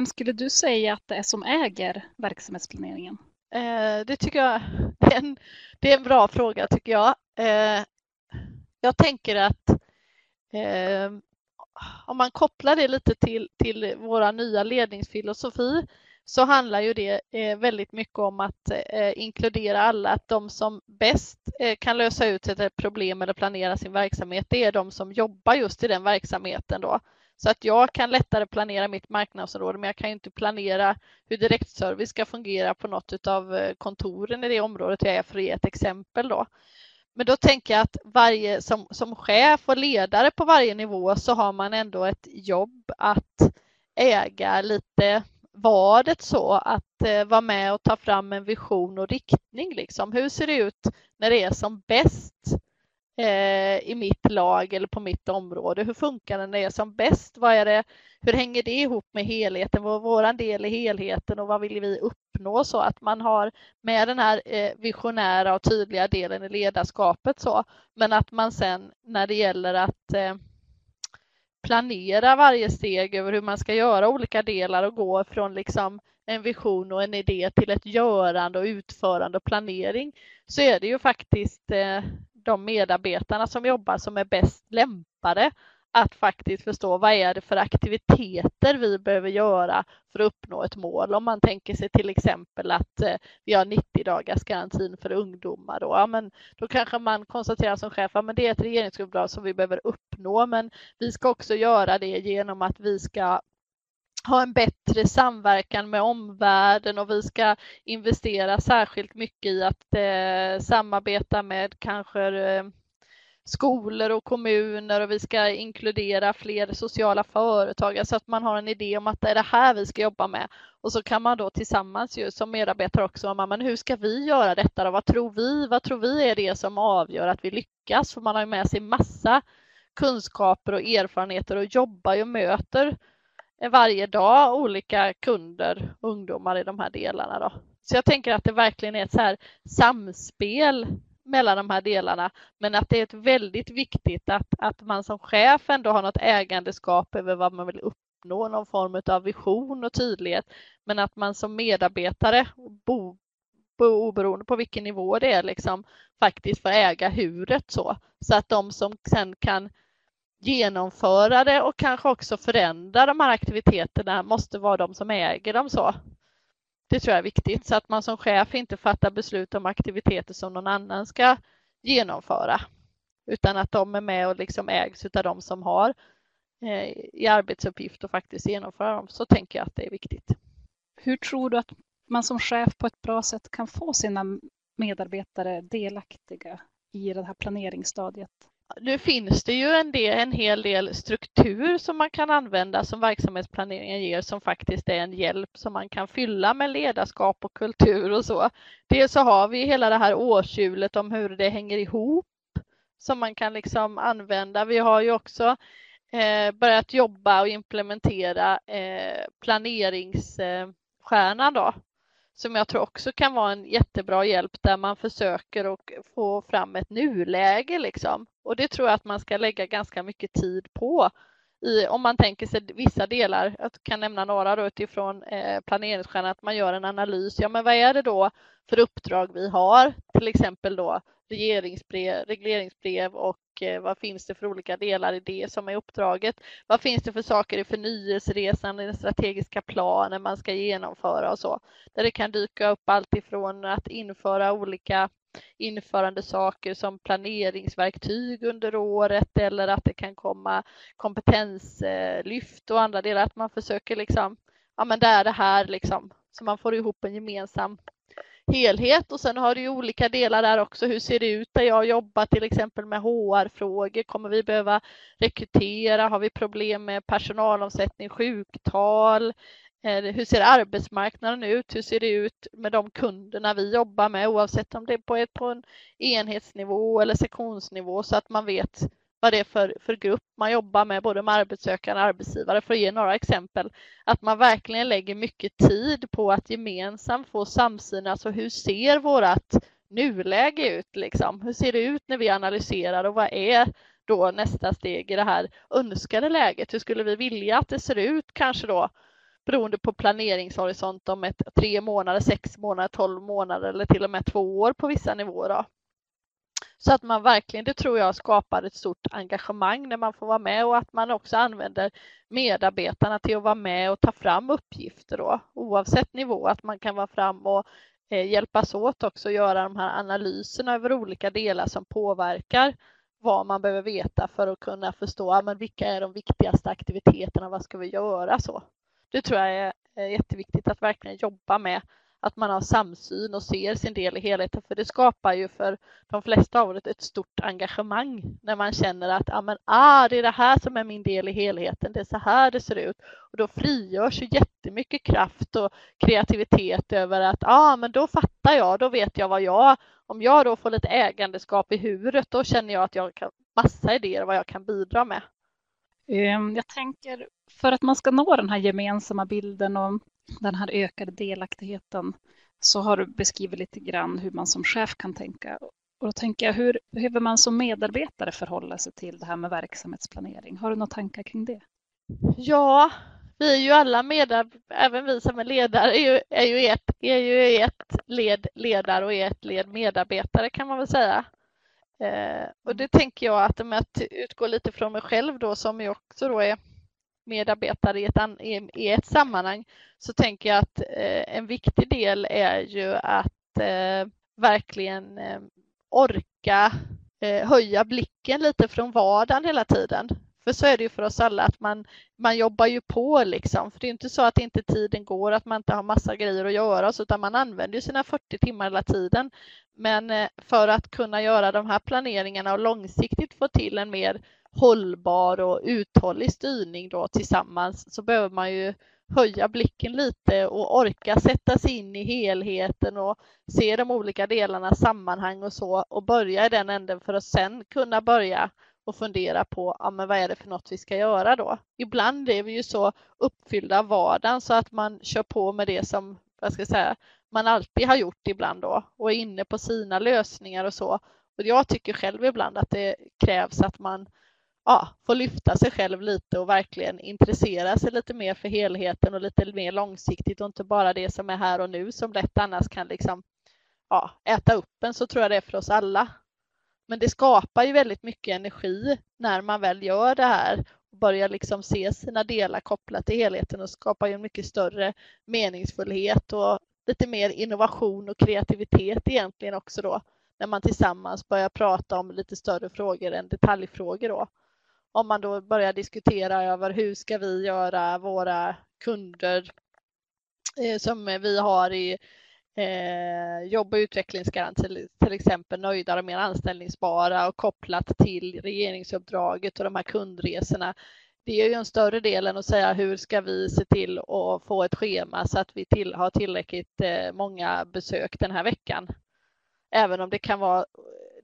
vem skulle du säga att det är som äger verksamhetsplaneringen? Eh, det tycker jag är en, det är en bra fråga tycker jag. Eh, jag tänker att eh, om man kopplar det lite till, till våra nya ledningsfilosofi så handlar ju det eh, väldigt mycket om att eh, inkludera alla, att de som bäst eh, kan lösa ut ett problem eller planera sin verksamhet, det är de som jobbar just i den verksamheten då. Så att jag kan lättare planera mitt marknadsområde, men jag kan inte planera hur direktservice ska fungera på något av eh, kontoren i det området jag är, för att ge ett exempel då. Men då tänker jag att varje, som, som chef och ledare på varje nivå så har man ändå ett jobb att äga lite vadet så att eh, vara med och ta fram en vision och riktning? Liksom? Hur ser det ut när det är som bäst eh, Eh, i mitt lag eller på mitt område? Hur funkar det när det är som bäst? Vad är det, hur hänger det ihop med helheten? Vad är vår del i helheten och vad vill vi uppnå? Så att man har med den här eh, visionära och tydliga delen i ledarskapet så, men att man sen när det gäller att eh, planera varje steg över hur man ska göra olika delar och gå från liksom en vision och en idé till ett görande och utförande och planering så är det ju faktiskt eh, de medarbetarna som jobbar som är bäst lämpade att faktiskt förstå vad är det för aktiviteter vi behöver göra för att uppnå ett mål. Om man tänker sig till exempel att eh, vi har 90 dagars garantin för ungdomar. Då, ja, men då kanske man konstaterar som chef att det är ett regeringsuppdrag som vi behöver uppnå men vi ska också göra det genom att vi ska ha en bättre samverkan med omvärlden och vi ska investera särskilt mycket i att eh, samarbeta med kanske eh, skolor och kommuner och vi ska inkludera fler sociala företag, så att man har en idé om att det är det här vi ska jobba med. Och så kan man då tillsammans ju som medarbetare också, men hur ska vi göra detta då? Vad tror vi? Vad tror vi är det som avgör att vi lyckas? För man har ju med sig massa kunskaper och erfarenheter och jobbar och möter varje dag olika kunder, ungdomar i de här delarna. Då. Så jag tänker att det verkligen är ett så här samspel mellan de här delarna, men att det är ett väldigt viktigt att, att man som chef ändå har något ägandeskap över vad man vill uppnå, någon form av vision och tydlighet, men att man som medarbetare, bo, bo, oberoende på vilken nivå det är, liksom, faktiskt får äga huret så, så att de som sen kan genomföra det och kanske också förändra de här aktiviteterna måste vara de som äger dem så. Det tror jag är viktigt så att man som chef inte fattar beslut om aktiviteter som någon annan ska genomföra utan att de är med och liksom ägs av de som har eh, i arbetsuppgift att faktiskt genomföra dem. Så tänker jag att det är viktigt. Hur tror du att man som chef på ett bra sätt kan få sina medarbetare delaktiga i det här planeringsstadiet? Nu finns det ju en, del, en hel del struktur som man kan använda som verksamhetsplaneringen ger som faktiskt är en hjälp som man kan fylla med ledarskap och kultur och så. Dels så har vi hela det här årshjulet om hur det hänger ihop som man kan liksom använda. Vi har ju också eh, börjat jobba och implementera eh, planeringsstjärnan då som jag tror också kan vara en jättebra hjälp där man försöker att få fram ett nuläge liksom. Och det tror jag att man ska lägga ganska mycket tid på. I, om man tänker sig vissa delar, jag kan nämna några då utifrån eh, planeringsstjärnan, att man gör en analys. Ja, men vad är det då för uppdrag vi har? Till exempel då regeringsbrev, regleringsbrev och eh, vad finns det för olika delar i det som är uppdraget? Vad finns det för saker i förnyelseresan, i den strategiska planen man ska genomföra och så? Där det kan dyka upp allt ifrån att införa olika införande saker som planeringsverktyg under året eller att det kan komma kompetenslyft och andra delar, att man försöker liksom, ja men det är det här liksom, så man får ihop en gemensam helhet och sen har du ju olika delar där också. Hur ser det ut där jag jobbar till exempel med HR-frågor? Kommer vi behöva rekrytera? Har vi problem med personalomsättning, sjuktal? Eh, hur ser arbetsmarknaden ut? Hur ser det ut med de kunderna vi jobbar med oavsett om det är på, ett, på en enhetsnivå eller sektionsnivå så att man vet vad det är för, för grupp man jobbar med, både med arbetssökande och arbetsgivare, för att ge några exempel. Att man verkligen lägger mycket tid på att gemensamt få samsyn, alltså hur ser vårt nuläge ut? Liksom? Hur ser det ut när vi analyserar och vad är då nästa steg i det här önskade läget? Hur skulle vi vilja att det ser ut kanske då beroende på planeringshorisont om ett, tre månader, sex månader, tolv månader eller till och med två år på vissa nivåer. Då. Så att man verkligen, det tror jag skapar ett stort engagemang när man får vara med och att man också använder medarbetarna till att vara med och ta fram uppgifter då, oavsett nivå, att man kan vara fram och eh, hjälpas åt också att göra de här analyserna över olika delar som påverkar vad man behöver veta för att kunna förstå ja, men vilka är de viktigaste aktiviteterna, vad ska vi göra så. Det tror jag är jätteviktigt att verkligen jobba med att man har samsyn och ser sin del i helheten för det skapar ju för de flesta av oss ett stort engagemang när man känner att ah, men, ah, det är det här som är min del i helheten, det är så här det ser ut och då frigörs ju jättemycket kraft och kreativitet över att ah, men då fattar jag, då vet jag vad jag, om jag då får lite ägandeskap i huvudet då känner jag att jag har massa idéer vad jag kan bidra med. Ehm, jag tänker för att man ska nå den här gemensamma bilden och den här ökade delaktigheten så har du beskrivit lite grann hur man som chef kan tänka. Och då tänker jag, hur behöver man som medarbetare förhålla sig till det här med verksamhetsplanering? Har du några tankar kring det? Ja, vi är ju alla medarbetare, även vi som är ledare är ju, är ju, ett, är ju ett led ledare och ett led medarbetare kan man väl säga. Eh, och det tänker jag att om jag utgår lite från mig själv då som jag också då är medarbetare i ett, i ett sammanhang så tänker jag att eh, en viktig del är ju att eh, verkligen eh, orka eh, höja blicken lite från vardagen hela tiden. För så är det ju för oss alla att man, man jobbar ju på liksom. För det är inte så att inte tiden går, att man inte har massa grejer att göra, utan man använder sina 40 timmar hela tiden. Men eh, för att kunna göra de här planeringarna och långsiktigt få till en mer hållbar och uthållig styrning då tillsammans så behöver man ju höja blicken lite och orka sätta sig in i helheten och se de olika delarnas sammanhang och så och börja i den änden för att sen kunna börja och fundera på ja, men vad är det för något vi ska göra då. Ibland är vi ju så uppfyllda av vardagen så att man kör på med det som vad ska jag säga, man alltid har gjort ibland då och är inne på sina lösningar och så. Och jag tycker själv ibland att det krävs att man ja, får lyfta sig själv lite och verkligen intressera sig lite mer för helheten och lite mer långsiktigt och inte bara det som är här och nu som lätt annars kan liksom ja, äta upp en så tror jag det är för oss alla. Men det skapar ju väldigt mycket energi när man väl gör det här och börjar liksom se sina delar kopplat till helheten och skapar ju en mycket större meningsfullhet och lite mer innovation och kreativitet egentligen också då när man tillsammans börjar prata om lite större frågor än detaljfrågor då. Om man då börjar diskutera över hur ska vi göra våra kunder eh, som vi har i eh, jobb och utvecklingsgaranti till exempel nöjdare och mer anställningsbara och kopplat till regeringsuppdraget och de här kundresorna. Det är ju en större del än att säga hur ska vi se till att få ett schema så att vi till, har tillräckligt eh, många besök den här veckan. Även om det kan vara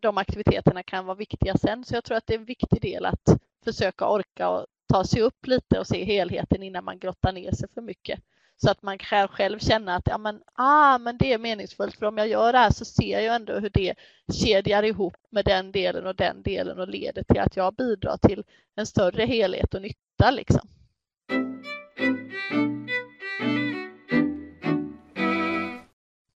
de aktiviteterna kan vara viktiga sen. Så jag tror att det är en viktig del att försöka orka och ta sig upp lite och se helheten innan man grottar ner sig för mycket. Så att man kan själv känna att ja, men, ah, men det är meningsfullt för om jag gör det här så ser jag ändå hur det kedjar ihop med den delen och den delen och leder till att jag bidrar till en större helhet och nytta. Liksom.